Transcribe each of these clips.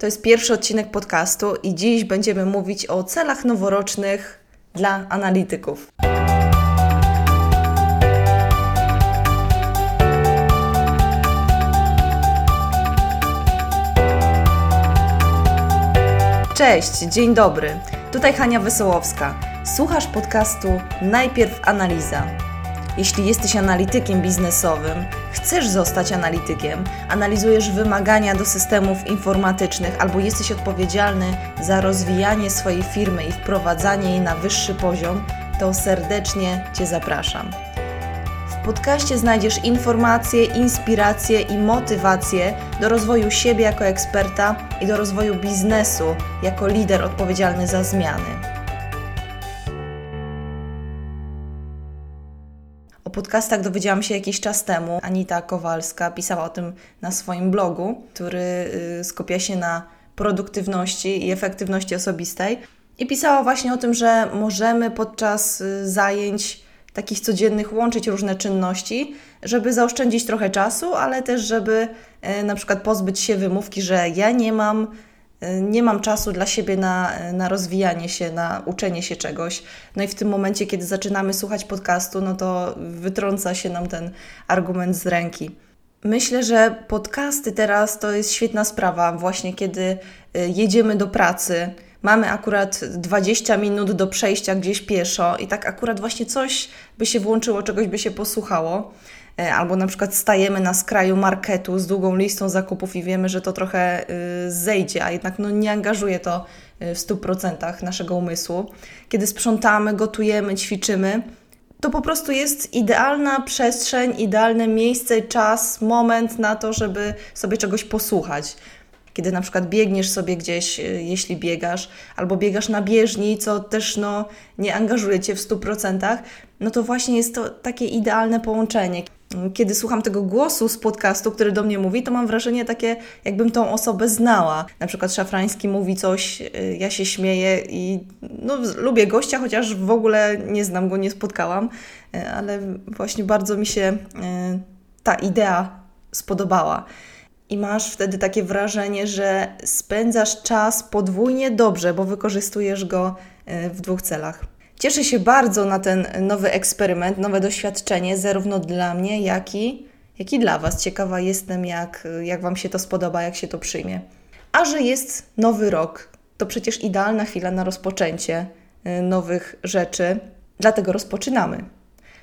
To jest pierwszy odcinek podcastu i dziś będziemy mówić o celach noworocznych dla analityków. Cześć, dzień dobry. Tutaj Hania Wesołowska. Słuchasz podcastu Najpierw Analiza. Jeśli jesteś analitykiem biznesowym, chcesz zostać analitykiem, analizujesz wymagania do systemów informatycznych albo jesteś odpowiedzialny za rozwijanie swojej firmy i wprowadzanie jej na wyższy poziom, to serdecznie Cię zapraszam. W podcaście znajdziesz informacje, inspiracje i motywacje do rozwoju siebie jako eksperta i do rozwoju biznesu jako lider odpowiedzialny za zmiany. O podcastach dowiedziałam się jakiś czas temu. Anita Kowalska pisała o tym na swoim blogu, który y, skupia się na produktywności i efektywności osobistej. I pisała właśnie o tym, że możemy podczas y, zajęć takich codziennych łączyć różne czynności, żeby zaoszczędzić trochę czasu, ale też, żeby y, na przykład pozbyć się wymówki, że ja nie mam nie mam czasu dla siebie na, na rozwijanie się, na uczenie się czegoś. No i w tym momencie, kiedy zaczynamy słuchać podcastu, no to wytrąca się nam ten argument z ręki. Myślę, że podcasty teraz to jest świetna sprawa, właśnie kiedy y, jedziemy do pracy. Mamy akurat 20 minut do przejścia gdzieś pieszo i tak akurat właśnie coś by się włączyło, czegoś by się posłuchało. E, albo na przykład stajemy na skraju marketu z długą listą zakupów i wiemy, że to trochę y, zejdzie, a jednak no, nie angażuje to y, w 100% naszego umysłu. Kiedy sprzątamy, gotujemy, ćwiczymy, to po prostu jest idealna przestrzeń, idealne miejsce, czas, moment na to, żeby sobie czegoś posłuchać. Kiedy na przykład biegniesz sobie gdzieś, y, jeśli biegasz, albo biegasz na bieżni, co też no, nie angażuje cię w 100%, no to właśnie jest to takie idealne połączenie kiedy słucham tego głosu z podcastu, który do mnie mówi, to mam wrażenie takie, jakbym tą osobę znała. Na przykład Szafrański mówi coś, y, ja się śmieję i no, lubię gościa, chociaż w ogóle nie znam go, nie spotkałam, y, ale właśnie bardzo mi się y, ta idea spodobała. I masz wtedy takie wrażenie, że spędzasz czas podwójnie dobrze, bo wykorzystujesz go w dwóch celach. Cieszę się bardzo na ten nowy eksperyment, nowe doświadczenie, zarówno dla mnie, jak i, jak i dla Was. Ciekawa jestem, jak, jak Wam się to spodoba, jak się to przyjmie. A że jest nowy rok, to przecież idealna chwila na rozpoczęcie y, nowych rzeczy, dlatego rozpoczynamy.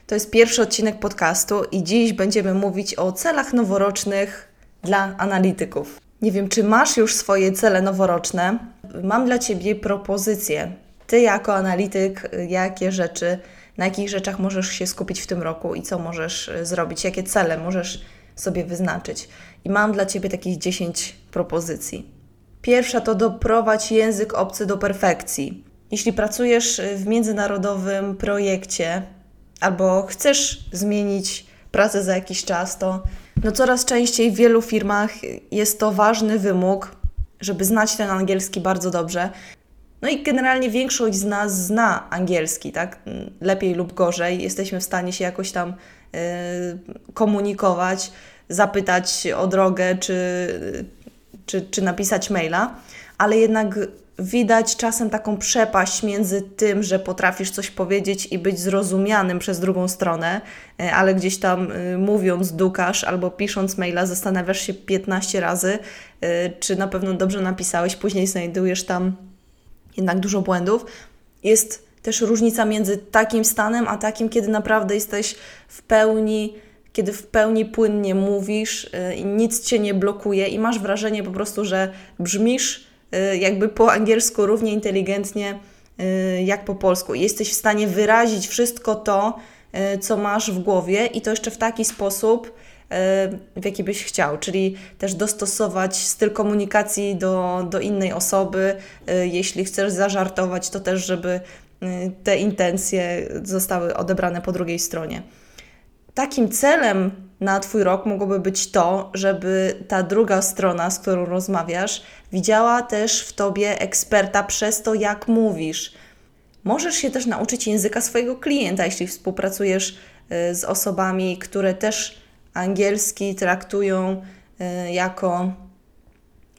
To jest pierwszy odcinek podcastu i dziś będziemy mówić o celach noworocznych dla analityków. Nie wiem, czy masz już swoje cele noworoczne. Mam dla Ciebie propozycję ty jako analityk, jakie rzeczy, na jakich rzeczach możesz się skupić w tym roku i co możesz y, zrobić, jakie cele możesz sobie wyznaczyć. I mam dla Ciebie takich 10 propozycji. Pierwsza to doprowadź język obcy do perfekcji. Jeśli pracujesz y, w międzynarodowym projekcie albo chcesz zmienić pracę za jakiś czas, to no coraz częściej w wielu firmach jest to ważny wymóg, żeby znać ten angielski bardzo dobrze. No i generalnie większość z nas zna angielski, tak? Lepiej lub gorzej. Jesteśmy w stanie się jakoś tam y, komunikować, zapytać o drogę, czy, czy, czy napisać maila, ale jednak widać czasem taką przepaść między tym, że potrafisz coś powiedzieć i być zrozumianym przez drugą stronę, y, ale gdzieś tam y, mówiąc dukasz albo pisząc maila zastanawiasz się 15 razy, czy na pewno dobrze napisałeś, później znajdujesz tam jednak dużo błędów. Jest też różnica między takim stanem, a takim, kiedy naprawdę jesteś w pełni, kiedy w pełni płynnie mówisz y, i nic cię nie blokuje i masz wrażenie po prostu, że brzmisz y, jakby po angielsku równie inteligentnie y, jak po polsku. Jesteś w stanie wyrazić wszystko to, co masz w głowie i to jeszcze w taki sposób, w jaki byś chciał, czyli też dostosować styl komunikacji do, do innej osoby. E, jeśli chcesz zażartować, to też, żeby e, te intencje zostały odebrane po drugiej stronie. Takim celem na Twój rok mogłoby być to, żeby ta druga strona, z którą rozmawiasz, widziała też w Tobie eksperta przez to, jak mówisz. Możesz się też nauczyć języka swojego klienta, jeśli współpracujesz e, z osobami, które też angielski traktują y, jako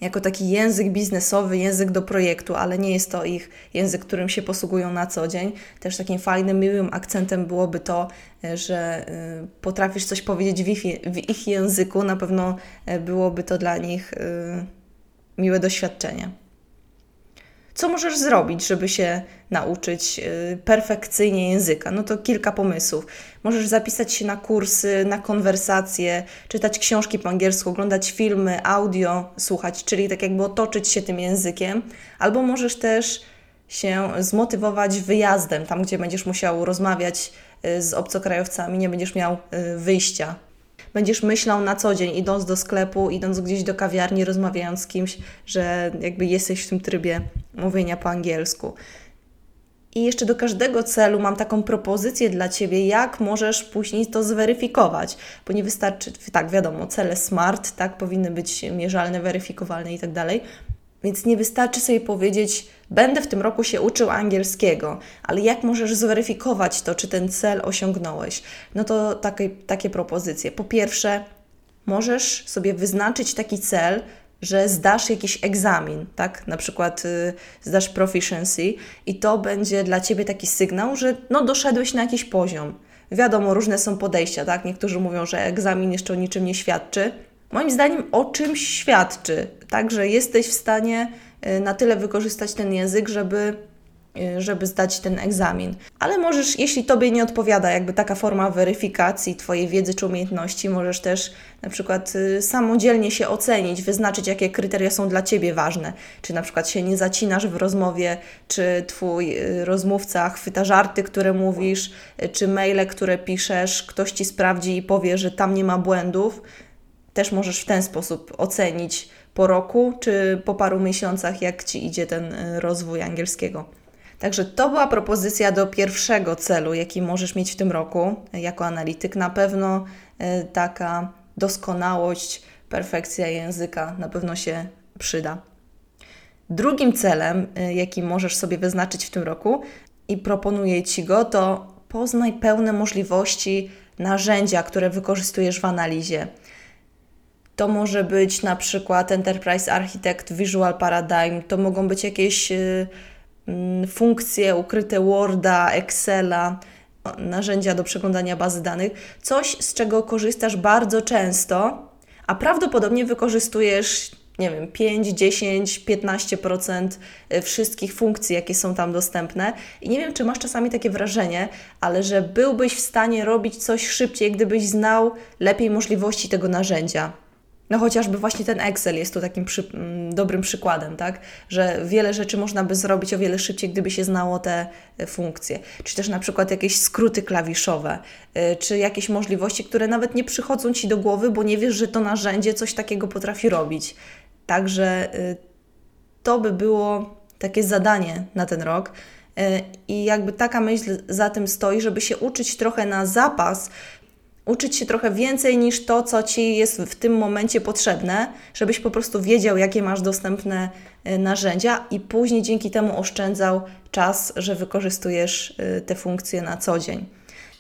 jako taki język biznesowy, język do projektu, ale nie jest to ich język, którym się posługują na co dzień. Też takim fajnym, miłym akcentem byłoby to, e, że e, potrafisz coś powiedzieć w ich, w ich języku. Na pewno byłoby to dla nich miłe doświadczenie. Co możesz zrobić, żeby się nauczyć y, perfekcyjnie języka? No to kilka pomysłów. Możesz zapisać się na kursy, na konwersacje, czytać książki po angielsku, oglądać filmy, audio, słuchać, czyli tak jakby otoczyć się tym językiem, albo możesz też się zmotywować wyjazdem, tam gdzie będziesz musiał rozmawiać y, z obcokrajowcami, nie będziesz miał y, wyjścia będziesz myślał na co dzień, idąc do sklepu, idąc gdzieś do kawiarni, rozmawiając z kimś, że jakby jesteś w tym trybie mówienia po angielsku. I jeszcze do każdego celu mam taką propozycję dla Ciebie, jak możesz później to zweryfikować, bo nie wystarczy, tak wiadomo, cele smart, tak, powinny być mierzalne, weryfikowalne i tak dalej, więc nie wystarczy sobie powiedzieć, będę w tym roku się uczył angielskiego, ale jak możesz zweryfikować to, czy ten cel osiągnąłeś? No to takie, takie propozycje. Po pierwsze, możesz sobie wyznaczyć taki cel, że zdasz jakiś egzamin, tak? Na przykład y, zdasz proficiency i to będzie dla Ciebie taki sygnał, że no doszedłeś na jakiś poziom. Wiadomo, różne są podejścia, tak? Niektórzy mówią, że egzamin jeszcze o niczym nie świadczy, moim zdaniem o czymś świadczy. Także jesteś w stanie y, na tyle wykorzystać ten język, żeby, y, żeby zdać ten egzamin. Ale możesz, jeśli Tobie nie odpowiada jakby taka forma weryfikacji Twojej wiedzy czy umiejętności, możesz też na przykład y, samodzielnie się ocenić, wyznaczyć, jakie kryteria są dla Ciebie ważne. Czy na przykład się nie zacinasz w rozmowie, czy Twój rozmówca chwyta żarty, które mówisz, czy maile, które piszesz, ktoś Ci sprawdzi i powie, że tam nie ma błędów też możesz w ten sposób ocenić po roku czy po paru miesiącach, jak Ci idzie ten y, rozwój angielskiego. Także to była propozycja do pierwszego celu, jaki możesz mieć w tym roku jako analityk. Na pewno y, taka doskonałość, perfekcja języka na pewno się przyda. Drugim celem, y, jaki możesz sobie wyznaczyć w tym roku i proponuję Ci go, to poznaj pełne możliwości narzędzia, które wykorzystujesz w analizie. To może być na przykład Enterprise Architect, Visual Paradigm, to mogą być jakieś y, mm, funkcje ukryte Worda, Excela, narzędzia do przeglądania bazy danych, coś z czego korzystasz bardzo często, a prawdopodobnie wykorzystujesz, nie wiem, 5, 10, 15% wszystkich funkcji, jakie są tam dostępne. I nie wiem, czy masz czasami takie wrażenie, ale że byłbyś w stanie robić coś szybciej, gdybyś znał lepiej możliwości tego narzędzia. No chociażby właśnie ten Excel jest tu takim przy, mm, dobrym przykładem, tak? Że wiele rzeczy można by zrobić o wiele szybciej, gdyby się znało te e, funkcje. Czy też na przykład jakieś skróty klawiszowe, e, czy jakieś możliwości, które nawet nie przychodzą Ci do głowy, bo nie wiesz, że to narzędzie coś takiego potrafi robić. Także e, to by było takie zadanie na ten rok. I jakby taka myśl za tym stoi, żeby się uczyć trochę na zapas, uczyć się trochę więcej niż to, co ci jest w tym momencie potrzebne, żebyś po prostu wiedział, jakie masz dostępne y, narzędzia i później dzięki temu oszczędzał czas, że wykorzystujesz y, te funkcje na co dzień.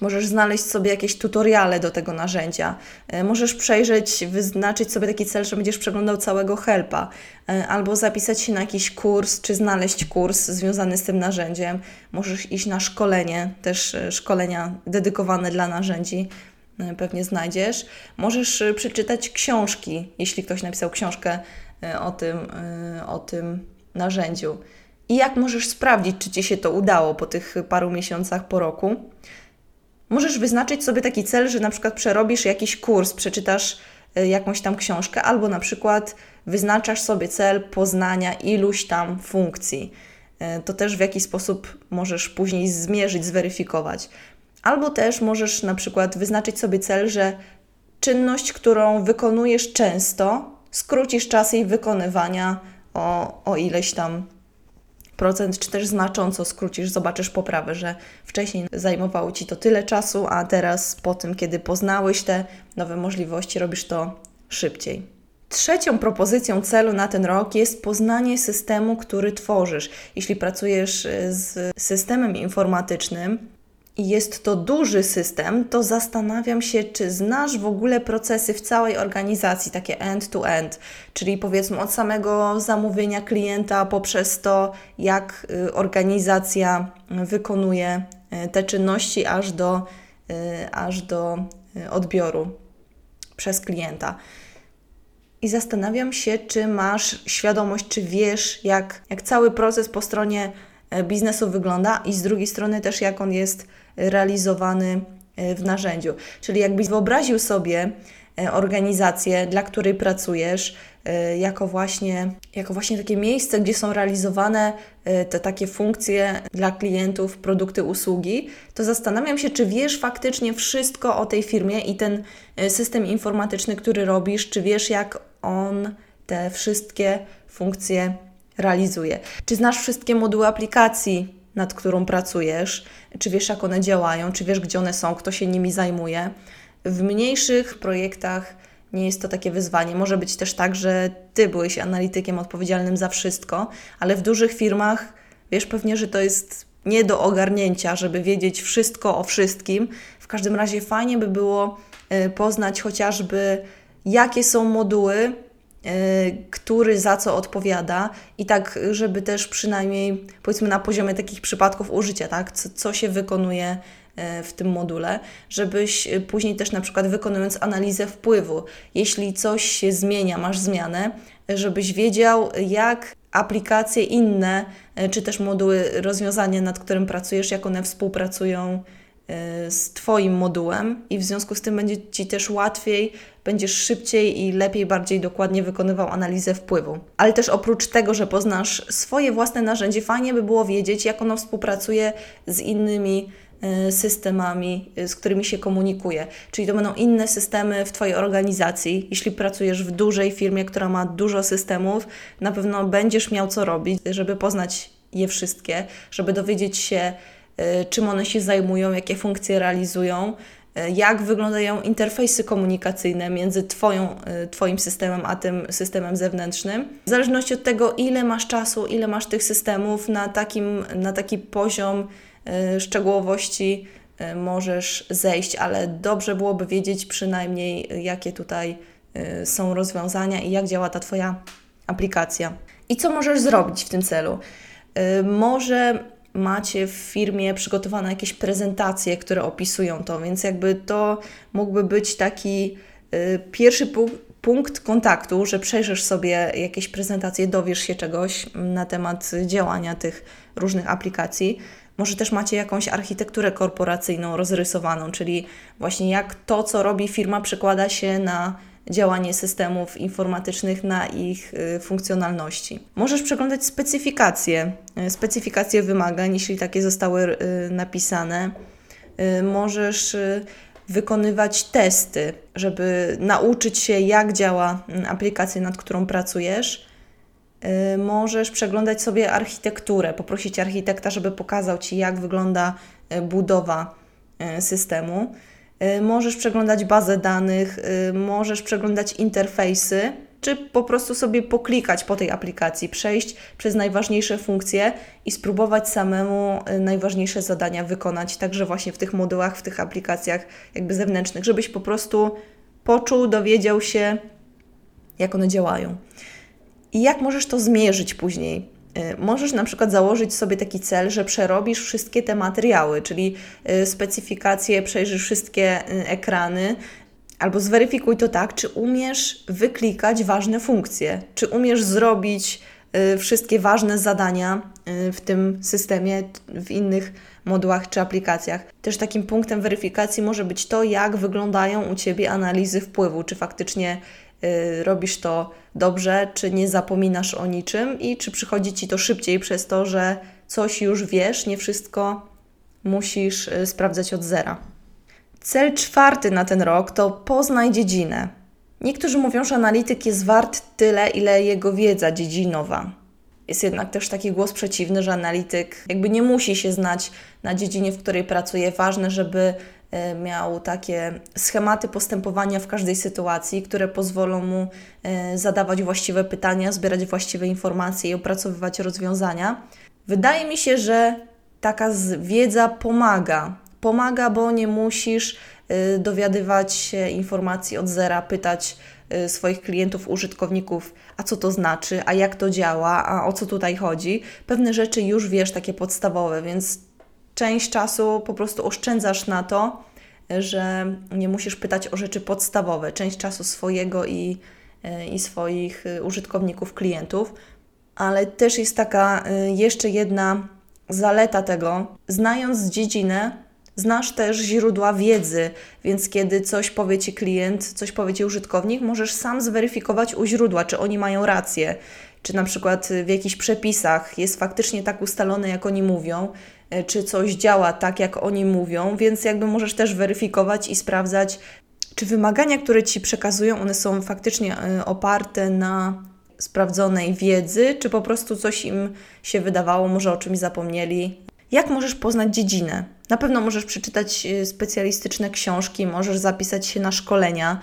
Możesz znaleźć sobie jakieś tutoriale do tego narzędzia. Y, możesz przejrzeć, wyznaczyć sobie taki cel, że będziesz przeglądał całego helpa, albo zapisać się na jakiś kurs, czy znaleźć kurs związany z tym narzędziem. Możesz iść na szkolenie, też szkolenia dedykowane dla narzędzi. E, pewnie znajdziesz. Możesz e, przeczytać książki, jeśli ktoś napisał książkę e, o tym, o tym narzędziu. I jak możesz sprawdzić, czy Ci się to udało po tych paru miesiącach, po roku? Możesz wyznaczyć sobie taki cel, że na przykład przerobisz jakiś kurs, przeczytasz jakąś tam książkę, albo na przykład wyznaczasz sobie cel poznania iluś tam funkcji. To też w jakiś sposób możesz później zmierzyć, zweryfikować. Albo też możesz na przykład wyznaczyć sobie cel, że czynność, którą wykonujesz często, skrócisz czas jej wykonywania o, o ileś tam procent, czy też znacząco skrócisz, zobaczysz poprawę, że wcześniej zajmowało Ci to tyle czasu, a teraz po tym, kiedy poznałeś te nowe możliwości, robisz to szybciej. Trzecią propozycją celu na ten rok jest poznanie systemu, który tworzysz. Jeśli pracujesz z systemem informatycznym, i jest to duży system, to zastanawiam się, czy znasz w ogóle procesy w całej organizacji, takie end-to-end, czyli powiedzmy od samego zamówienia klienta poprzez to, jak y, organizacja wykonuje y, te czynności, aż do, y, aż do odbioru przez klienta. I zastanawiam się, czy masz świadomość, czy wiesz, jak, jak cały proces po stronie biznesu wygląda, i z drugiej strony też, jak on jest realizowany e, w narzędziu. Czyli jakbyś wyobraził sobie e, organizację, dla której pracujesz, jako właśnie, jako właśnie takie miejsce, gdzie są realizowane te takie funkcje dla klientów, produkty, usługi, to zastanawiam się, czy wiesz faktycznie wszystko o tej firmie i ten system informatyczny, który robisz, czy wiesz, jak on te wszystkie funkcje realizuje. Czy znasz wszystkie moduły aplikacji, nad którą pracujesz? Czy wiesz, jak one działają? Czy wiesz, gdzie one są? Kto się nimi zajmuje? W mniejszych projektach nie jest to takie wyzwanie. Może być też tak, że ty byłeś analitykiem odpowiedzialnym za wszystko, ale w dużych firmach wiesz pewnie, że to jest nie do ogarnięcia, żeby wiedzieć wszystko o wszystkim. W każdym razie fajnie by było y, poznać chociażby jakie są moduły, który za co odpowiada i tak, żeby też przynajmniej powiedzmy na poziomie takich przypadków użycia, tak, co, co się wykonuje e, w tym module, żebyś później też na przykład wykonując analizę wpływu, jeśli coś się zmienia, masz zmianę, żebyś wiedział, jak aplikacje inne, e, czy też moduły, rozwiązania, nad którym pracujesz, jak one współpracują z Twoim modułem i w związku z tym będzie Ci też łatwiej, będziesz szybciej i lepiej, bardziej dokładnie wykonywał analizę wpływu. Ale też oprócz tego, że poznasz swoje własne narzędzie, fajnie by było wiedzieć, jak ono współpracuje z innymi y, systemami, y, z którymi się komunikuje. Czyli to będą inne systemy w Twojej organizacji. Jeśli pracujesz w dużej firmie, która ma dużo systemów, na pewno będziesz miał co robić, żeby poznać je wszystkie, żeby dowiedzieć się, Y, czym one się zajmują, jakie funkcje realizują, jak wyglądają interfejsy komunikacyjne między twoją, y, Twoim systemem a tym systemem zewnętrznym. W zależności od tego, ile masz czasu, ile masz tych systemów, na, takim, na taki poziom szczegółowości możesz zejść, ale dobrze byłoby wiedzieć przynajmniej, jakie tutaj są rozwiązania i jak działa ta Twoja aplikacja. I co możesz zrobić w tym celu? Może macie w firmie przygotowane jakieś prezentacje, które opisują to, więc jakby to mógłby być taki y, pierwszy punkt, punkt kontaktu, że przejrzysz sobie jakieś prezentacje, dowiesz się czegoś na temat działania tych różnych aplikacji. Może też macie jakąś architekturę korporacyjną rozrysowaną, czyli właśnie jak to, co robi firma, przekłada się na działanie systemów informatycznych na ich y, funkcjonalności. Możesz przeglądać specyfikacje, y, specyfikacje wymagań, jeśli takie zostały y, napisane. Możesz wykonywać testy, żeby nauczyć się, jak działa mm, aplikacja, nad którą pracujesz. Możesz przeglądać sobie architekturę, poprosić architekta, żeby pokazał Ci, jak wygląda budowa systemu. Y, możesz przeglądać bazę danych, y, możesz przeglądać interfejsy, czy po prostu sobie poklikać po tej aplikacji, przejść przez najważniejsze funkcje i spróbować samemu y, najważniejsze zadania wykonać, także właśnie w tych modułach, w tych aplikacjach jakby zewnętrznych, żebyś po prostu poczuł, dowiedział się, jak one działają. I jak możesz to zmierzyć później? Y, możesz na przykład założyć sobie taki cel, że przerobisz wszystkie te materiały, czyli y, specyfikacje, przejrzysz wszystkie y, ekrany, albo zweryfikuj to tak, czy umiesz wyklikać ważne funkcje, czy umiesz zrobić wszystkie ważne zadania w tym systemie, w innych modułach czy aplikacjach. Też takim punktem weryfikacji może być to, jak wyglądają u Ciebie analizy wpływu, czy faktycznie robisz to dobrze, czy nie zapominasz o niczym i czy przychodzi ci to szybciej przez to, że coś już wiesz, nie wszystko musisz y, sprawdzać od zera. Cel czwarty na ten rok to poznaj dziedzinę. Niektórzy mówią, że analityk jest wart tyle, ile jego wiedza dziedzinowa. Jest jednak też taki głos przeciwny, że analityk jakby nie musi się znać na dziedzinie, w której pracuje. Ważne, żeby miał takie schematy postępowania w każdej sytuacji, które pozwolą mu e, zadawać właściwe pytania, zbierać właściwe informacje i opracowywać rozwiązania. Wydaje mi się, że taka wiedza pomaga Pomaga, bo nie musisz y, dowiadywać się informacji od zera, pytać swoich klientów, użytkowników, a co to znaczy, a jak to działa, a o co tutaj chodzi. Pewne rzeczy już wiesz, takie podstawowe, więc część czasu po prostu oszczędzasz na to, że nie musisz pytać o rzeczy podstawowe. Część czasu swojego i, y, i swoich użytkowników, klientów. Ale też jest taka jeszcze jedna zaleta tego, znając dziedzinę, znasz też źródła wiedzy, więc kiedy coś powie ci klient, coś powie ci użytkownik, możesz sam zweryfikować u źródła, czy oni mają rację, czy na przykład w jakichś przepisach jest faktycznie tak ustalone, jak oni mówią, e, czy coś działa tak, jak oni mówią, więc jakby możesz też weryfikować i sprawdzać, czy wymagania, które ci przekazują, one są faktycznie e, oparte na sprawdzonej wiedzy, czy po prostu coś im się wydawało, może o czymś zapomnieli. Jak możesz poznać dziedzinę? Na pewno możesz przeczytać y, specjalistyczne książki, możesz zapisać się na szkolenia,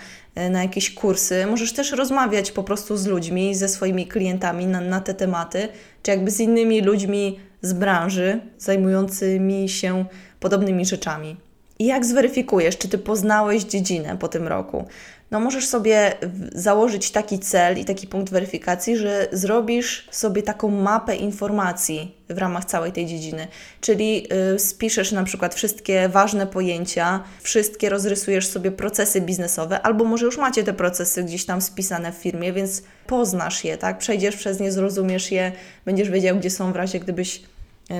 na jakieś kursy, możesz też rozmawiać po prostu z ludźmi, ze swoimi klientami na, na te tematy, czy jakby z innymi ludźmi z branży zajmującymi się podobnymi rzeczami. I jak zweryfikujesz, czy ty poznałeś dziedzinę po tym roku? no możesz sobie założyć taki cel i taki punkt weryfikacji, że zrobisz sobie taką mapę informacji w ramach całej tej dziedziny. Czyli y, spiszesz na przykład wszystkie ważne pojęcia, wszystkie rozrysujesz sobie procesy biznesowe, albo może już macie te procesy gdzieś tam spisane w firmie, więc poznasz je, tak? Przejdziesz przez nie, zrozumiesz je, będziesz wiedział, gdzie są w razie, gdybyś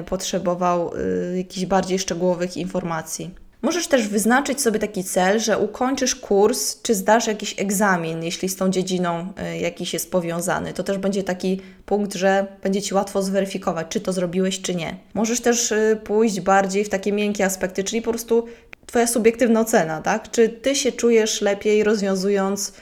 potrzebował y, jakichś bardziej szczegółowych informacji. Możesz też wyznaczyć sobie taki cel, że ukończysz kurs, czy zdasz jakiś egzamin, jeśli z tą dziedziną y, jakiś jest powiązany. To też będzie taki punkt, że będzie Ci łatwo zweryfikować, czy to zrobiłeś, czy nie. Możesz też pójść bardziej w takie miękkie aspekty, czyli po prostu Twoja subiektywna ocena, tak? Czy Ty się czujesz lepiej rozwiązując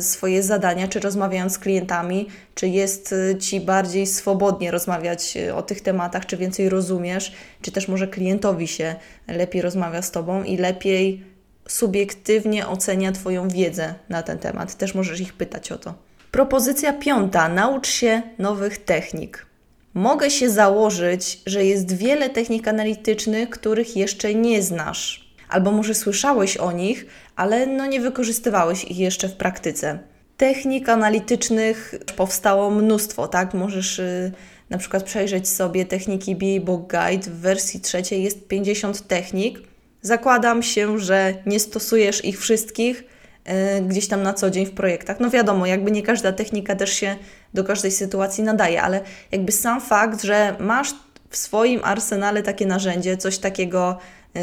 swoje zadania, czy rozmawiając z klientami, czy jest y, Ci bardziej swobodnie rozmawiać y, o tych tematach, czy więcej rozumiesz, czy też może klientowi się lepiej rozmawia z Tobą i lepiej subiektywnie ocenia Twoją wiedzę na ten temat. Też możesz ich pytać o to. Propozycja piąta: naucz się nowych technik. Mogę się założyć, że jest wiele technik analitycznych, których jeszcze nie znasz albo może słyszałeś o nich, ale no nie wykorzystywałeś ich jeszcze w praktyce. Technik analitycznych powstało mnóstwo, tak? Możesz y, na przykład przejrzeć sobie techniki BA Book Guide. W wersji trzeciej jest 50 technik. Zakładam się, że nie stosujesz ich wszystkich y, gdzieś tam na co dzień w projektach. No wiadomo, jakby nie każda technika też się do każdej sytuacji nadaje, ale jakby sam fakt, że masz w swoim arsenale takie narzędzie, coś takiego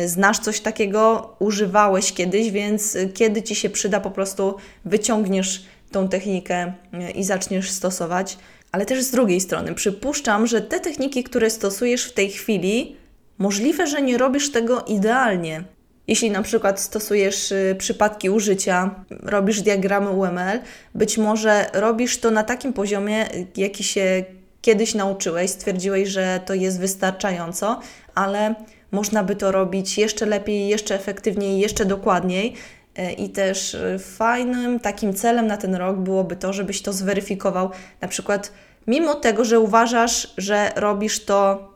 znasz coś takiego, używałeś kiedyś, więc e, kiedy ci się przyda, po prostu wyciągniesz tą technikę e, i zaczniesz stosować. Ale też z drugiej strony, przypuszczam, że te techniki, które stosujesz w tej chwili, możliwe, że nie robisz tego idealnie. Jeśli na przykład stosujesz przypadki użycia, robisz diagramy UML, być może robisz to na takim poziomie, jaki się kiedyś nauczyłeś, stwierdziłeś, że to jest wystarczająco, ale można by to robić jeszcze lepiej, jeszcze efektywniej, jeszcze dokładniej. E, I też e, fajnym takim celem na ten rok byłoby to, żebyś to zweryfikował. Na przykład, mimo tego, że uważasz, że robisz to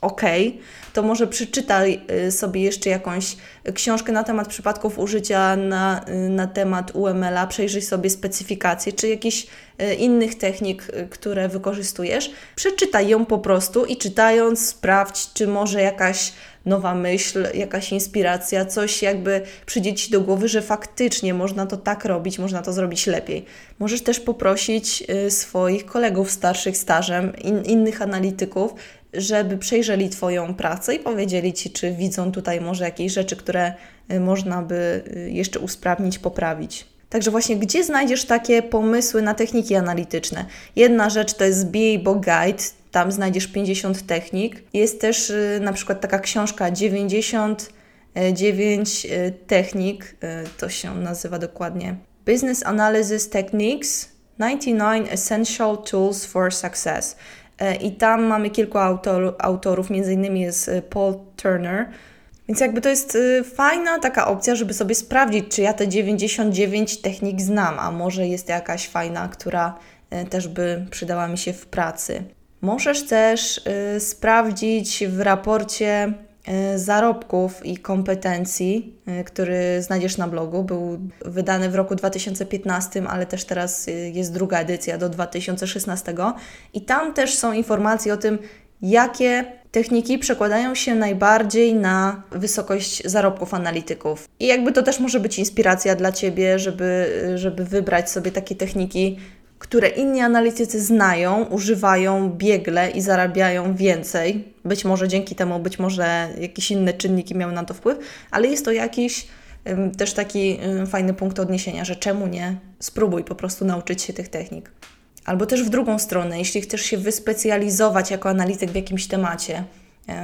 ok, to może przeczytaj y, sobie jeszcze jakąś książkę na temat przypadków użycia, na, y, na temat UML-a, przejrzyj sobie specyfikacje, czy jakichś y, innych technik, które wykorzystujesz. Przeczytaj ją po prostu i czytając sprawdź, czy może jakaś nowa myśl, jakaś inspiracja, coś jakby przyjdzie Ci do głowy, że faktycznie można to tak robić, można to zrobić lepiej. Możesz też poprosić swoich kolegów starszych stażem, in, innych analityków, żeby przejrzeli Twoją pracę i powiedzieli Ci, czy widzą tutaj może jakieś rzeczy, które y, można by y, jeszcze usprawnić, poprawić. Także właśnie, gdzie znajdziesz takie pomysły na techniki analityczne? Jedna rzecz to jest BA Guide, tam znajdziesz 50 technik. Jest też y, na przykład taka książka 99 technik, to się nazywa dokładnie Business Analysis Techniques 99 Essential Tools for Success. E, I tam mamy kilku autor, autorów, między innymi jest e, Paul Turner. Więc jakby to jest e, fajna taka opcja, żeby sobie sprawdzić, czy ja te 99 technik znam, a może jest jakaś fajna, która też by przydała mi się w pracy. Możesz też sprawdzić w raporcie zarobków i kompetencji, y, który znajdziesz na blogu. Był wydany w roku 2015, ale też teraz jest druga edycja do 2016 i tam też są informacje o tym, jakie techniki przekładają się najbardziej na wysokość zarobków analityków. I jakby to też może być inspiracja dla Ciebie, żeby, żeby wybrać sobie takie techniki, które inni analitycy znają, używają biegle i zarabiają więcej. Być może dzięki temu, być może jakieś inne czynniki miały na to wpływ, ale jest to jakiś też taki fajny punkt odniesienia, że czemu nie? Spróbuj po prostu nauczyć się tych technik. Albo też w drugą stronę, jeśli chcesz się wyspecjalizować jako analityk w jakimś temacie,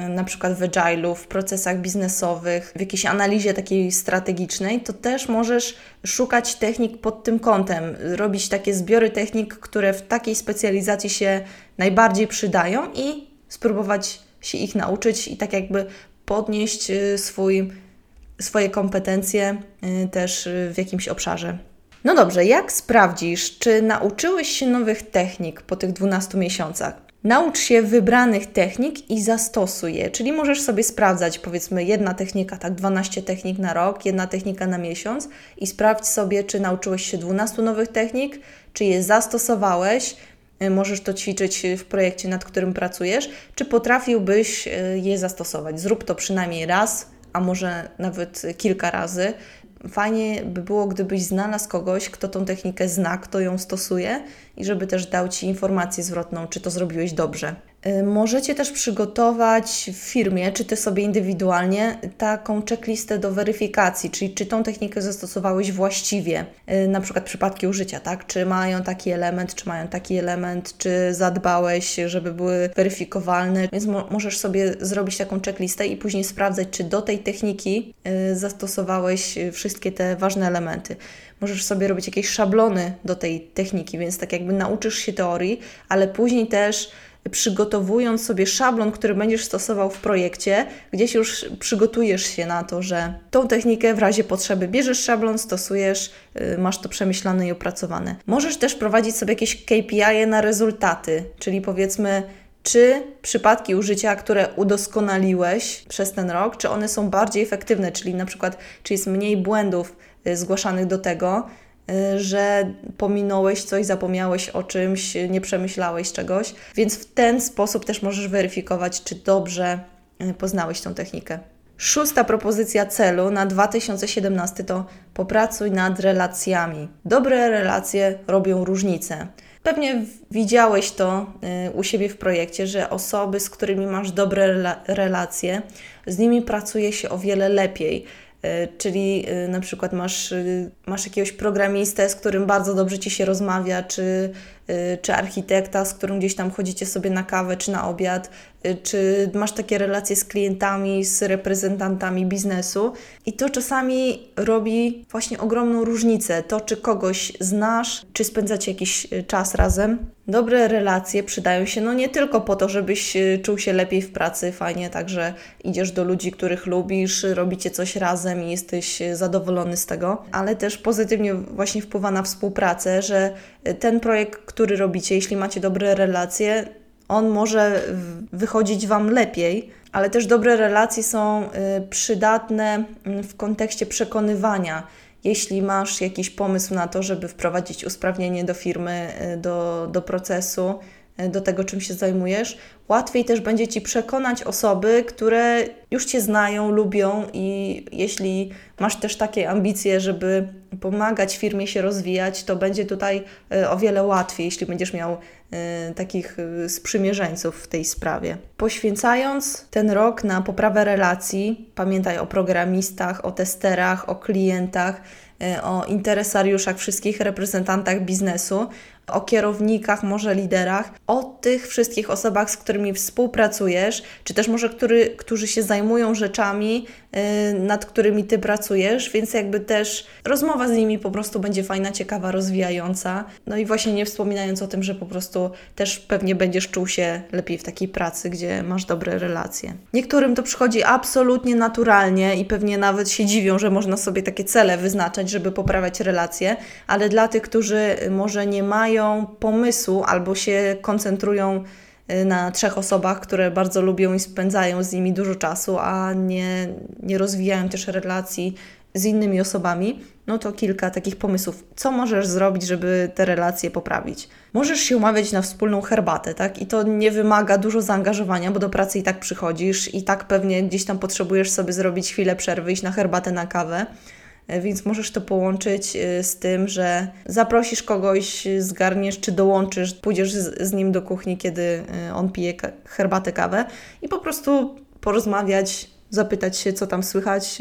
na przykład w agile'u, w procesach biznesowych, w jakiejś analizie takiej strategicznej, to też możesz szukać technik pod tym kątem, robić takie zbiory technik, które w takiej specjalizacji się najbardziej przydają i spróbować się ich nauczyć i tak jakby podnieść e, swój, swoje kompetencje e, też w jakimś obszarze. No dobrze, jak sprawdzisz, czy nauczyłeś się nowych technik po tych 12 miesiącach? Naucz się wybranych technik i zastosuj je, czyli możesz sobie sprawdzać, powiedzmy, jedna technika, tak 12 technik na rok, jedna technika na miesiąc i sprawdź sobie, czy nauczyłeś się 12 nowych technik, czy je zastosowałeś, y, możesz to ćwiczyć w projekcie, nad którym pracujesz, czy potrafiłbyś y, je zastosować. Zrób to przynajmniej raz, a może nawet kilka razy fajnie by było, gdybyś znalazł kogoś, kto tą technikę zna, kto ją stosuje i żeby też dał Ci informację zwrotną, czy to zrobiłeś dobrze. Y, możecie też przygotować w firmie, czy Ty sobie indywidualnie, taką checklistę do weryfikacji, czyli czy tą technikę zastosowałeś właściwie, y, na przykład przypadki użycia, tak? Czy mają taki element, czy mają taki element, czy zadbałeś, żeby były weryfikowalne. Więc mo możesz sobie zrobić taką checklistę i później sprawdzać, czy do tej techniki y, zastosowałeś wszystkie te ważne elementy. Możesz sobie robić jakieś szablony do tej techniki, więc tak jakby nauczysz się teorii, ale później też przygotowując sobie szablon, który będziesz stosował w projekcie, gdzieś już przygotujesz się na to, że tą technikę w razie potrzeby bierzesz szablon, stosujesz, y, masz to przemyślane i opracowane. Możesz też prowadzić sobie jakieś KPI na rezultaty, czyli powiedzmy, czy przypadki użycia, które udoskonaliłeś przez ten rok, czy one są bardziej efektywne, czyli na przykład, czy jest mniej błędów y, zgłaszanych do tego, że pominąłeś coś, zapomniałeś o czymś, nie przemyślałeś czegoś, więc w ten sposób też możesz weryfikować, czy dobrze y, poznałeś tą technikę. Szósta propozycja celu na 2017 to popracuj nad relacjami. Dobre relacje robią różnicę. Pewnie widziałeś to y, u siebie w projekcie, że osoby, z którymi masz dobre relacje, z nimi pracuje się o wiele lepiej. E, czyli e, na przykład masz, e, masz jakiegoś programistę, z którym bardzo dobrze ci się rozmawia, czy, czy architekta, z którym gdzieś tam chodzicie sobie na kawę czy na obiad, czy masz takie relacje z klientami, z reprezentantami biznesu. I to czasami robi właśnie ogromną różnicę. To, czy kogoś znasz, czy spędzacie jakiś czas razem. Dobre relacje przydają się no nie tylko po to, żebyś czuł się lepiej w pracy, fajnie, także idziesz do ludzi, których lubisz, robicie coś razem i jesteś zadowolony z tego, ale też pozytywnie właśnie wpływa na współpracę, że ten projekt, który robicie, jeśli macie dobre relacje, on może wychodzić Wam lepiej, ale też dobre relacje są przydatne mm, w kontekście przekonywania. Jeśli masz jakiś pomysł na to, żeby wprowadzić usprawnienie do firmy, y, do, do procesu, y, do tego, czym się zajmujesz, łatwiej też będzie Ci przekonać osoby, które już Cię znają, lubią i jeśli masz też takie ambicje, żeby pomagać firmie się rozwijać, to będzie tutaj y, o wiele łatwiej, jeśli będziesz miał y, takich sprzymierzeńców w tej sprawie. Poświęcając ten rok na poprawę relacji, pamiętaj o programistach, o testerach, o klientach, o interesariuszach, wszystkich reprezentantach biznesu, o kierownikach, może liderach, o tych wszystkich osobach, z którymi współpracujesz, czy też może który, którzy się zajmują rzeczami, yy, nad którymi ty pracujesz, więc jakby też rozmowa z nimi po prostu będzie fajna, ciekawa, rozwijająca. No i właśnie nie wspominając o tym, że po prostu też pewnie będziesz czuł się lepiej w takiej pracy, gdzie masz dobre relacje. Niektórym to przychodzi absolutnie naturalnie i pewnie nawet się dziwią, że można sobie takie cele wyznaczać, żeby poprawiać relacje, ale dla tych, którzy może nie mają pomysłu albo się koncentrują y, na trzech osobach, które bardzo lubią i spędzają z nimi dużo czasu, a nie, nie rozwijają też relacji z innymi osobami, no to kilka takich pomysłów, co możesz zrobić, żeby te relacje poprawić. Możesz się umawiać na wspólną herbatę, tak? I to nie wymaga dużo zaangażowania, bo do pracy i tak przychodzisz, i tak pewnie gdzieś tam potrzebujesz sobie zrobić chwilę przerwy, iść na herbatę, na kawę. E, więc możesz to połączyć e, z tym, że zaprosisz kogoś, zgarniesz czy dołączysz, pójdziesz z, nim do kuchni, kiedy e, on pije herbatę, kawę i po prostu porozmawiać, zapytać się, co tam słychać,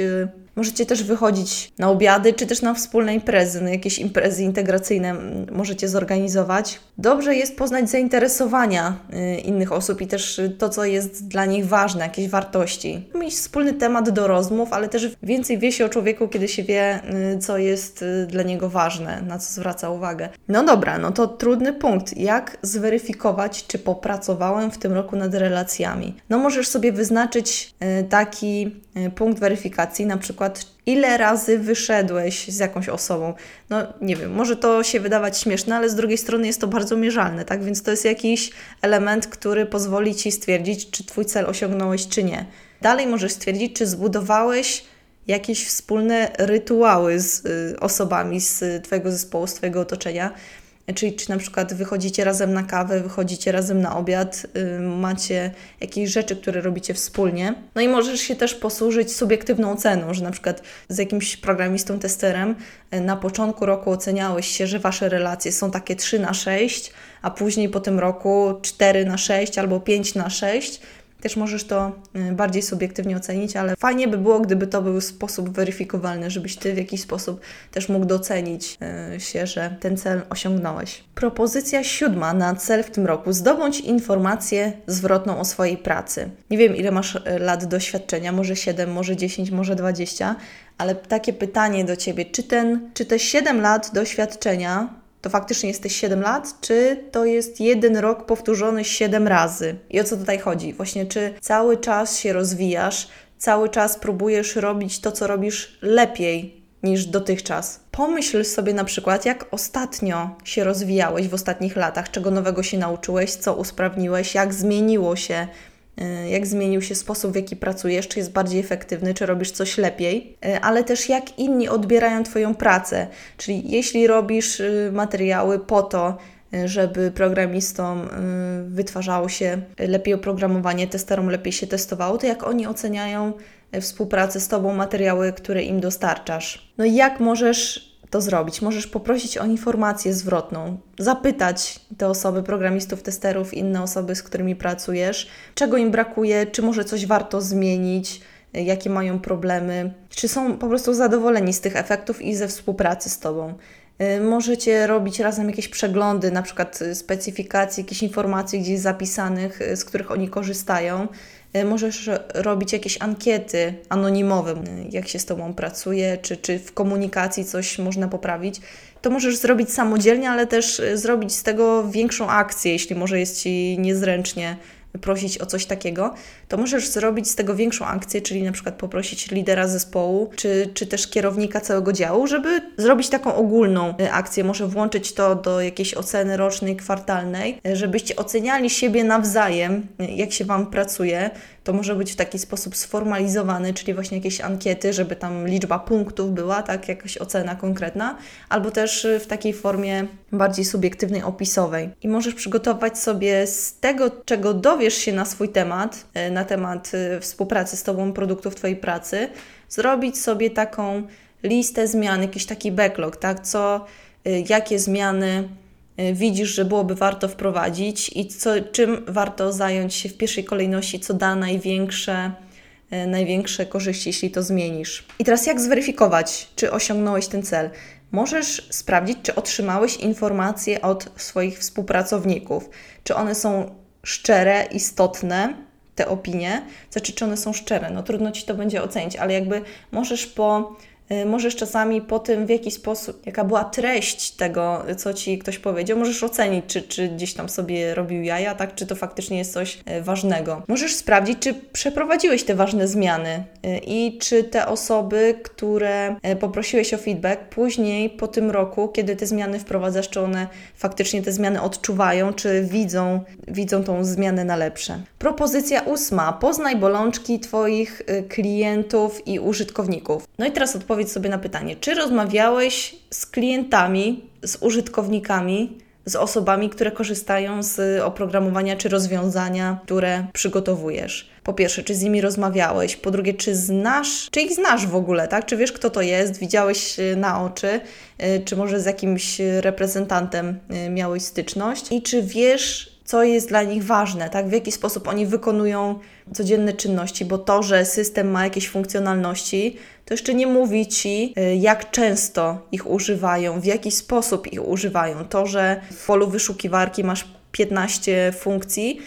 Możecie też wychodzić na obiady, czy też na wspólne imprezy, na jakieś imprezy integracyjne możecie zorganizować. Dobrze jest poznać zainteresowania y, innych osób i też to, co jest dla nich ważne, jakieś wartości. Mieć wspólny temat do rozmów, ale też więcej wie się o człowieku, kiedy się wie, y, co jest y, dla niego ważne, na co zwraca uwagę. No dobra, no to trudny punkt. Jak zweryfikować, czy popracowałem w tym roku nad relacjami? No możesz sobie wyznaczyć taki punkt weryfikacji, na przykład przykład, ile razy wyszedłeś z jakąś osobą. No nie wiem, może to się wydawać śmieszne, ale z drugiej strony jest to bardzo mierzalne, tak? Więc to jest jakiś element, który pozwoli ci stwierdzić, czy twój cel osiągnąłeś, czy nie. Dalej możesz stwierdzić, czy zbudowałeś jakieś wspólne rytuały z y, osobami z Twojego zespołu, z Twojego otoczenia. Czyli czy na przykład wychodzicie razem na kawę, wychodzicie razem na obiad, yy, macie jakieś rzeczy, które robicie wspólnie. No i możesz się też posłużyć subiektywną oceną, że na przykład z jakimś programistą, testerem yy, na początku roku oceniałeś się, że Wasze relacje są takie 3 na 6, a później po tym roku 4 na 6 albo 5 na 6 też możesz to y, bardziej subiektywnie ocenić, ale fajnie by było, gdyby to był sposób weryfikowalny, żebyś Ty w jakiś sposób też mógł docenić y, się, że ten cel osiągnąłeś. Propozycja siódma na cel w tym roku. Zdobądź informację zwrotną o swojej pracy. Nie wiem, ile masz y, lat doświadczenia, może 7, może 10, może 20, ale takie pytanie do Ciebie, czy, ten, czy te 7 lat doświadczenia to faktycznie jesteś 7 lat, czy to jest jeden rok powtórzony 7 razy? I o co tutaj chodzi? Właśnie, czy cały czas się rozwijasz, cały czas próbujesz robić to, co robisz lepiej niż dotychczas. Pomyśl sobie na przykład, jak ostatnio się rozwijałeś w ostatnich latach, czego nowego się nauczyłeś, co usprawniłeś, jak zmieniło się jak zmienił się sposób, w jaki pracujesz, czy jest bardziej efektywny, czy robisz coś lepiej, y, ale też jak inni odbierają Twoją pracę. Czyli jeśli robisz y, materiały po to, żeby programistom wytwarzało się lepiej oprogramowanie, testerom lepiej się testowało, to jak oni oceniają współpracę z Tobą, materiały, które im dostarczasz. No i jak możesz to zrobić. Możesz poprosić o informację zwrotną, zapytać te osoby, programistów, testerów, inne osoby, z którymi pracujesz, czego im brakuje, czy może coś warto zmienić, jakie mają problemy, czy są po prostu zadowoleni z tych efektów i ze współpracy z Tobą. Y, możecie robić razem jakieś przeglądy, na przykład y, specyfikacji, jakieś informacji gdzieś zapisanych, y, z których oni korzystają. Możesz robić jakieś ankiety anonimowe, jak się z Tobą pracuje, czy, czy w komunikacji coś można poprawić. To możesz zrobić samodzielnie, ale też zrobić z tego większą akcję, jeśli może jest Ci niezręcznie prosić o coś takiego, to możesz zrobić z tego większą akcję, czyli na przykład poprosić lidera zespołu, czy, czy też kierownika całego działu, żeby zrobić taką ogólną y, akcję. Może włączyć to do jakiejś oceny rocznej, kwartalnej, y, żebyście oceniali siebie nawzajem, y, jak się Wam pracuje. To może być w taki sposób sformalizowany, czyli właśnie jakieś ankiety, żeby tam liczba punktów była, tak, jakaś ocena konkretna, albo też w takiej formie bardziej subiektywnej, opisowej. I możesz przygotować sobie z tego, czego dowiesz się na swój temat, na na temat y, współpracy z Tobą, produktów Twojej pracy, zrobić sobie taką listę zmian, jakiś taki backlog, tak? Co, y, jakie zmiany y, widzisz, że byłoby warto wprowadzić i co, czym warto zająć się w pierwszej kolejności, co da największe, największe korzyści, jeśli to zmienisz. I teraz jak zweryfikować, czy osiągnąłeś ten cel? Możesz sprawdzić, czy otrzymałeś informacje od swoich współpracowników, czy one są szczere, istotne, te opinie, znaczy czy one są szczere. No trudno Ci to będzie ocenić, ale jakby możesz po możesz czasami po tym, w jaki sposób, jaka była treść tego, co ci ktoś powiedział, możesz ocenić, czy, czy gdzieś tam sobie robił jaja, tak, czy to faktycznie jest coś y, ważnego. Możesz sprawdzić, czy przeprowadziłeś te ważne zmiany i czy te osoby, które poprosiłeś o feedback, później po tym roku, kiedy te zmiany wprowadzasz, czy one faktycznie te zmiany odczuwają, czy widzą, widzą tą zmianę na lepsze. Propozycja ósma. Poznaj bolączki Twoich y, klientów i użytkowników. No i teraz odpowiedz sobie na pytanie, czy rozmawiałeś z klientami, z użytkownikami, z osobami, które korzystają z oprogramowania czy rozwiązania, które przygotowujesz. Po pierwsze, czy z nimi rozmawiałeś? Po drugie, czy znasz, czy ich znasz w ogóle, tak? Czy wiesz, kto to jest? Widziałeś y, na oczy? Y, czy może z jakimś reprezentantem miałeś styczność? I czy wiesz, co jest dla nich ważne, tak? w jaki sposób oni wykonują codzienne czynności, bo to, że system ma jakieś funkcjonalności, to jeszcze nie mówi ci, y, jak często ich używają, w jaki sposób ich używają. To, że w polu wyszukiwarki masz 15 funkcji,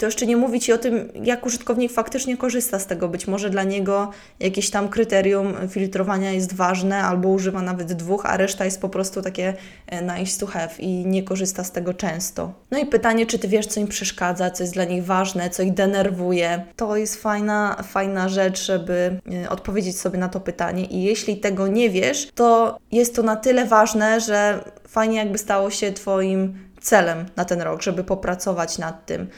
to jeszcze nie mówi Ci o tym, jak użytkownik faktycznie korzysta z tego. Być może dla niego jakieś tam kryterium filtrowania jest ważne, albo używa nawet dwóch, a reszta jest po prostu takie e, nice to have i nie korzysta z tego często. No i pytanie, czy Ty wiesz, co im przeszkadza, co jest dla nich ważne, co ich denerwuje. To jest fajna, fajna rzecz, żeby e, odpowiedzieć sobie na to pytanie i jeśli tego nie wiesz, to jest to na tyle ważne, że fajnie jakby stało się Twoim celem na ten rok, żeby popracować nad tym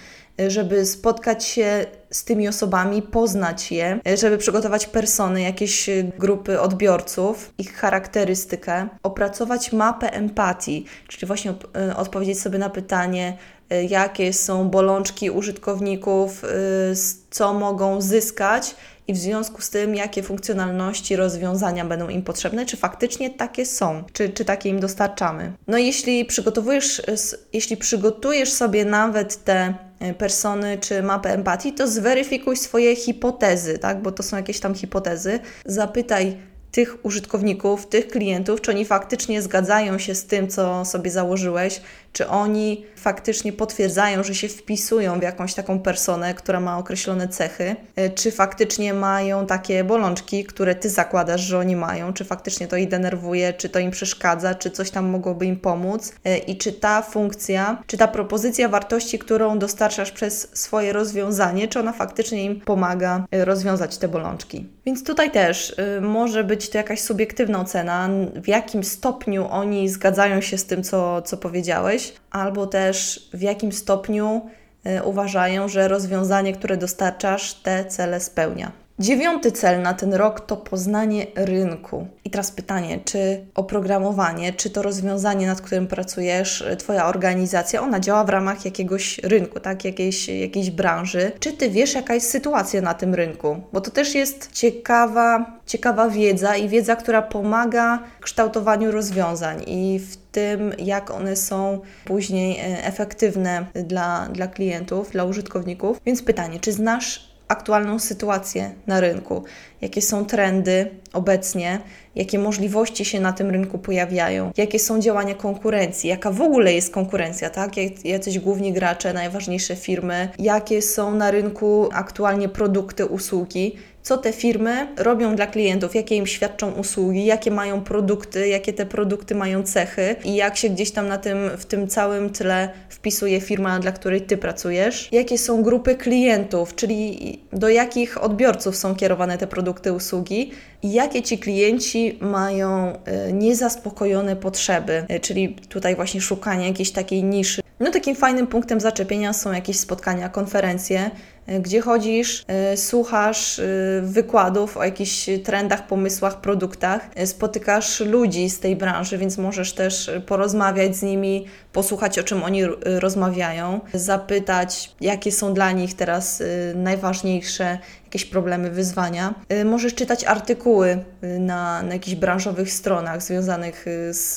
żeby spotkać się z tymi osobami, poznać je, żeby przygotować persony, jakieś grupy odbiorców, ich charakterystykę, opracować mapę empatii, czyli właśnie e, odpowiedzieć sobie na pytanie, e, jakie są bolączki użytkowników, e, co mogą zyskać i w związku z tym, jakie funkcjonalności, rozwiązania będą im potrzebne, czy faktycznie takie są, czy, czy takie im dostarczamy. No jeśli przygotowujesz, jeśli przygotujesz sobie nawet te E, persony czy mapę empatii, to zweryfikuj swoje hipotezy, tak? bo to są jakieś tam hipotezy. Zapytaj tych użytkowników, tych klientów, czy oni faktycznie zgadzają się z tym, co sobie założyłeś, czy oni faktycznie potwierdzają, że się wpisują w jakąś taką personę, która ma określone cechy, e, czy faktycznie mają takie bolączki, które ty zakładasz, że oni mają, czy faktycznie to ich denerwuje, czy to im przeszkadza, czy coś tam mogłoby im pomóc e, i czy ta funkcja, czy ta propozycja wartości, którą dostarczasz przez swoje rozwiązanie, czy ona faktycznie im pomaga e, rozwiązać te bolączki. Więc tutaj też może być to jakaś subiektywna ocena, w jakim stopniu oni zgadzają się z tym, co, co powiedziałeś, albo też w jakim stopniu y, uważają, że rozwiązanie, które dostarczasz, te cele spełnia. Dziewiąty cel na ten rok to poznanie rynku. I teraz pytanie, czy oprogramowanie, czy to rozwiązanie, nad którym pracujesz, Twoja organizacja, ona działa w ramach jakiegoś rynku, tak? jakiejś, jakiejś branży. Czy Ty wiesz, jaka jest sytuacja na tym rynku? Bo to też jest ciekawa, ciekawa wiedza i wiedza, która pomaga w kształtowaniu rozwiązań i w tym, jak one są później e, efektywne dla, dla klientów, dla użytkowników. Więc pytanie, czy znasz aktualną sytuację na rynku, jakie są trendy obecnie, jakie możliwości się na tym rynku pojawiają, jakie są działania konkurencji, jaka w ogóle jest konkurencja, tak? Jacyś główni gracze, najważniejsze firmy, jakie są na rynku aktualnie produkty, usługi co te firmy robią dla klientów, jakie im świadczą usługi, jakie mają produkty, jakie te produkty mają cechy i jak się gdzieś tam na tym, w tym całym tle wpisuje firma, dla której Ty pracujesz, jakie są grupy klientów, czyli do jakich odbiorców są kierowane te produkty, usługi jakie ci klienci mają e, niezaspokojone potrzeby, e, czyli tutaj właśnie szukanie jakiejś takiej niszy. No takim fajnym punktem zaczepienia są jakieś spotkania, konferencje, E, gdzie chodzisz, słuchasz wykładów o jakichś trendach, pomysłach, produktach, spotykasz ludzi z tej branży, więc możesz też porozmawiać z nimi, posłuchać o czym oni rozmawiają, zapytać, jakie są dla nich teraz najważniejsze jakieś problemy, wyzwania. Możesz czytać artykuły na, na jakichś branżowych stronach związanych z,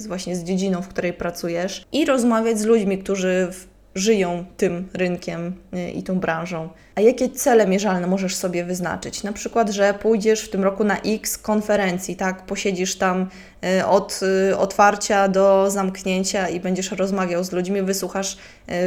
z właśnie z dziedziną, w której pracujesz i rozmawiać z ludźmi, którzy w żyją tym rynkiem y, i tą branżą. A jakie cele mierzalne możesz sobie wyznaczyć? Na przykład, że pójdziesz w tym roku na X konferencji, tak? Posiedzisz tam y, od y, otwarcia do zamknięcia i będziesz rozmawiał z ludźmi, wysłuchasz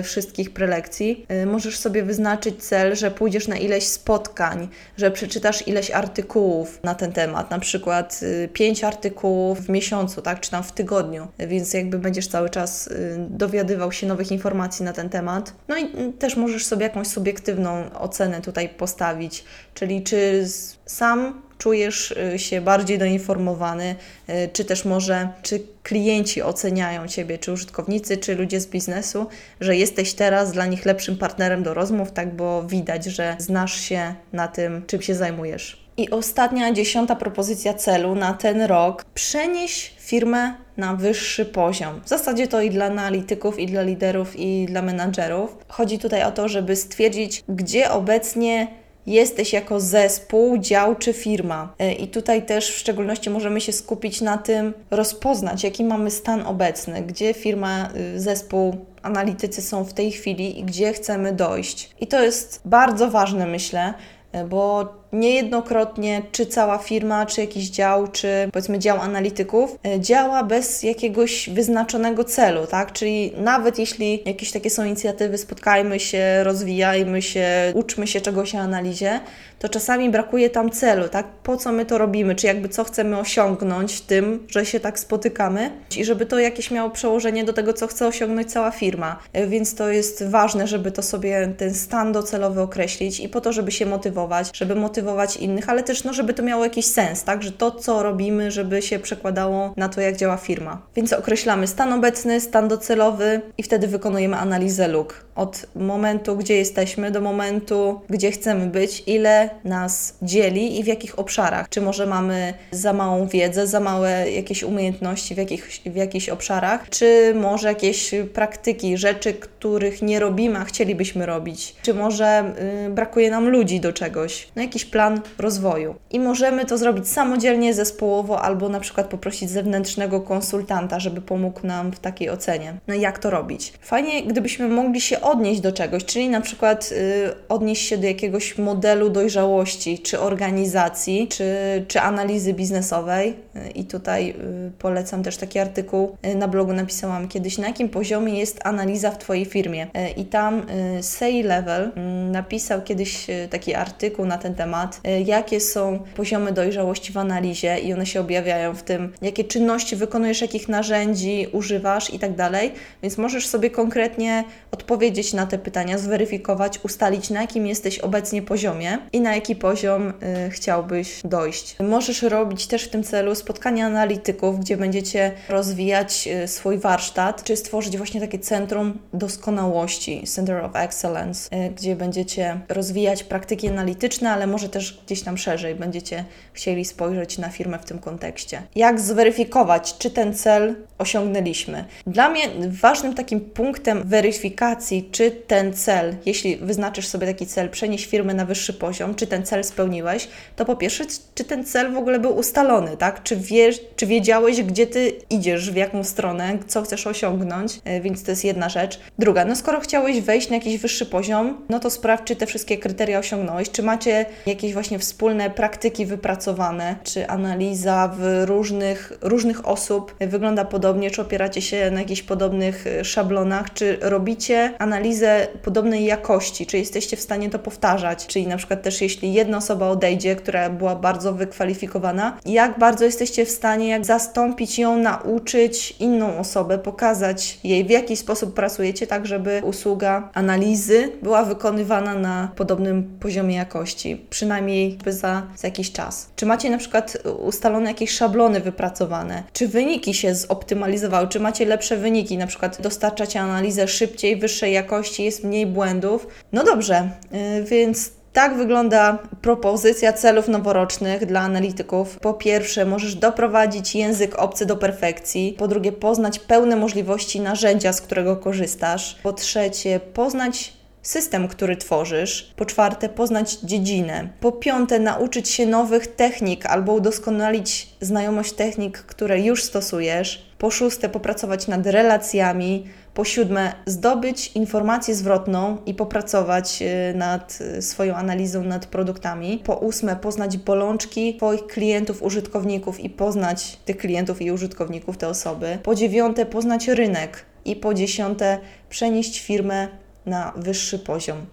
wszystkich prelekcji. Możesz sobie wyznaczyć cel, że pójdziesz na ileś spotkań, że przeczytasz ileś artykułów na ten temat, na przykład pięć artykułów w miesiącu, tak? Czy tam w tygodniu, więc jakby będziesz cały czas dowiadywał się nowych informacji na ten temat. No i też możesz sobie jakąś subiektywną ocenę tutaj postawić, czyli czy sam czujesz y, się bardziej doinformowany, y, czy też może, czy klienci oceniają Ciebie, czy użytkownicy, czy ludzie z biznesu, że jesteś teraz dla nich lepszym partnerem do rozmów, tak, bo widać, że znasz się na tym, czym się zajmujesz. I ostatnia, dziesiąta propozycja celu na ten rok. Przenieś firmę na wyższy poziom. W zasadzie to i dla analityków, i dla liderów, i dla menadżerów. Chodzi tutaj o to, żeby stwierdzić, gdzie obecnie jesteś jako zespół, dział czy firma. E, I tutaj też w szczególności możemy się skupić na tym, rozpoznać, jaki mamy stan obecny, gdzie firma, y, zespół, analitycy są w tej chwili i gdzie chcemy dojść. I to jest bardzo ważne, myślę, e, bo niejednokrotnie, czy cała firma, czy jakiś dział, czy powiedzmy dział analityków, e, działa bez jakiegoś wyznaczonego celu, tak? Czyli nawet jeśli jakieś takie są inicjatywy, spotkajmy się, rozwijajmy się, uczmy się czegoś o analizie, to czasami brakuje tam celu, tak? Po co my to robimy, czy jakby co chcemy osiągnąć tym, że się tak spotykamy i żeby to jakieś miało przełożenie do tego, co chce osiągnąć cała firma. E, więc to jest ważne, żeby to sobie ten stan docelowy określić i po to, żeby się motywować, żeby motywować motywować innych, ale też no, żeby to miało jakiś sens, tak? Że to, co robimy, żeby się przekładało na to, jak działa firma. Więc określamy stan obecny, stan docelowy i wtedy wykonujemy analizę luk. Od momentu, gdzie jesteśmy, do momentu, gdzie chcemy być, ile nas dzieli i w jakich obszarach. Czy może mamy za małą wiedzę, za małe jakieś umiejętności w, jakich, w jakichś obszarach, czy może jakieś praktyki, rzeczy, których nie robimy, a chcielibyśmy robić, czy może yy, brakuje nam ludzi do czegoś. No jakiś plan rozwoju. I możemy to zrobić samodzielnie, zespołowo, albo na przykład poprosić zewnętrznego konsultanta, żeby pomógł nam w takiej ocenie. No jak to robić? Fajnie, gdybyśmy mogli się odnieść do czegoś, czyli na przykład y, odnieść się do jakiegoś modelu dojrzałości, czy organizacji, czy, czy analizy biznesowej. Y, I tutaj y, polecam też taki artykuł na blogu napisałam kiedyś, na jakim poziomie jest analiza w Twojej firmie. I tam Say Level napisał kiedyś taki artykuł na ten temat temat, y, jakie są poziomy dojrzałości w analizie i one się objawiają w tym, jakie czynności wykonujesz, jakich narzędzi używasz i tak dalej. Więc możesz sobie konkretnie odpowiedzieć na te pytania, zweryfikować, ustalić na jakim jesteś obecnie poziomie i na jaki poziom y, chciałbyś dojść. Możesz robić też w tym celu spotkania analityków, gdzie będziecie rozwijać y, swój warsztat, czy stworzyć właśnie takie centrum doskonałości, Center of Excellence, y, gdzie będziecie rozwijać praktyki analityczne, ale może też gdzieś tam szerzej będziecie chcieli spojrzeć na firmę w tym kontekście. Jak zweryfikować, czy ten cel osiągnęliśmy? Dla mnie ważnym takim punktem weryfikacji, czy ten cel, jeśli wyznaczysz sobie taki cel, przenieść firmę na wyższy poziom, czy ten cel spełniłeś, to po pierwsze, czy ten cel w ogóle był ustalony, tak? Czy, wiesz, czy wiedziałeś, gdzie ty idziesz, w jaką stronę, co chcesz osiągnąć, e, więc to jest jedna rzecz. Druga, no skoro chciałeś wejść na jakiś wyższy poziom, no to sprawdź, czy te wszystkie kryteria osiągnąłeś, czy macie jakieś właśnie wspólne praktyki wypracowane, czy analiza w różnych, różnych osób. Wygląda podobnie, czy opieracie się na jakichś podobnych e, szablonach, czy robicie analizę podobnej jakości, czy jesteście w stanie to powtarzać, czyli na przykład też jeśli jedna osoba odejdzie, która była bardzo wykwalifikowana, jak bardzo jesteście w stanie jak zastąpić ją, nauczyć inną osobę, pokazać jej w jaki sposób pracujecie, tak żeby usługa analizy była wykonywana na podobnym poziomie jakości przynajmniej za, za jakiś czas? Czy macie na przykład ustalone jakieś szablony wypracowane? Czy wyniki się zoptymalizowały? Czy macie lepsze wyniki? Na przykład dostarczacie analizę szybciej, wyższej jakości, jest mniej błędów? No dobrze, yy, więc tak wygląda propozycja celów noworocznych dla analityków. Po pierwsze, możesz doprowadzić język obcy do perfekcji. Po drugie, poznać pełne możliwości narzędzia, z którego korzystasz. Po trzecie, poznać system, który tworzysz. Po czwarte, poznać dziedzinę. Po piąte, nauczyć się nowych technik albo udoskonalić znajomość technik, które już stosujesz. Po szóste, popracować nad relacjami. Po siódme, zdobyć informację zwrotną i popracować y, nad y, swoją analizą nad produktami. Po ósme, poznać bolączki Twoich klientów, użytkowników i poznać tych klientów i użytkowników, te osoby. Po dziewiąte, poznać rynek. I po dziesiąte, przenieść firmę na wyższy poziom.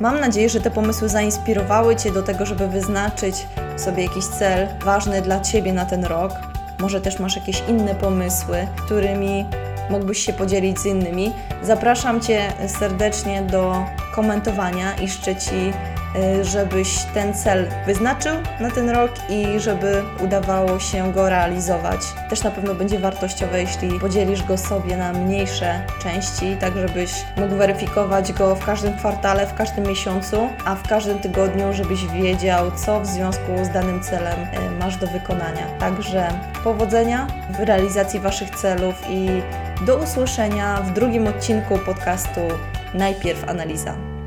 Mam nadzieję, że te pomysły zainspirowały Cię do tego, żeby wyznaczyć sobie jakiś cel ważny dla Ciebie na ten rok. Może też masz jakieś inne pomysły, którymi mógłbyś się podzielić z innymi. Zapraszam Cię serdecznie do komentowania i życzę Ci, y, żebyś ten cel wyznaczył na ten rok i żeby udawało się go realizować. Też na pewno będzie wartościowe, jeśli podzielisz go sobie na mniejsze części, tak żebyś mógł weryfikować go w każdym kwartale, w każdym miesiącu, a w każdym tygodniu, żebyś wiedział, co w związku z danym celem y, masz do wykonania. Także powodzenia w realizacji Waszych celów i do usłyszenia w drugim odcinku podcastu Najpierw Analiza.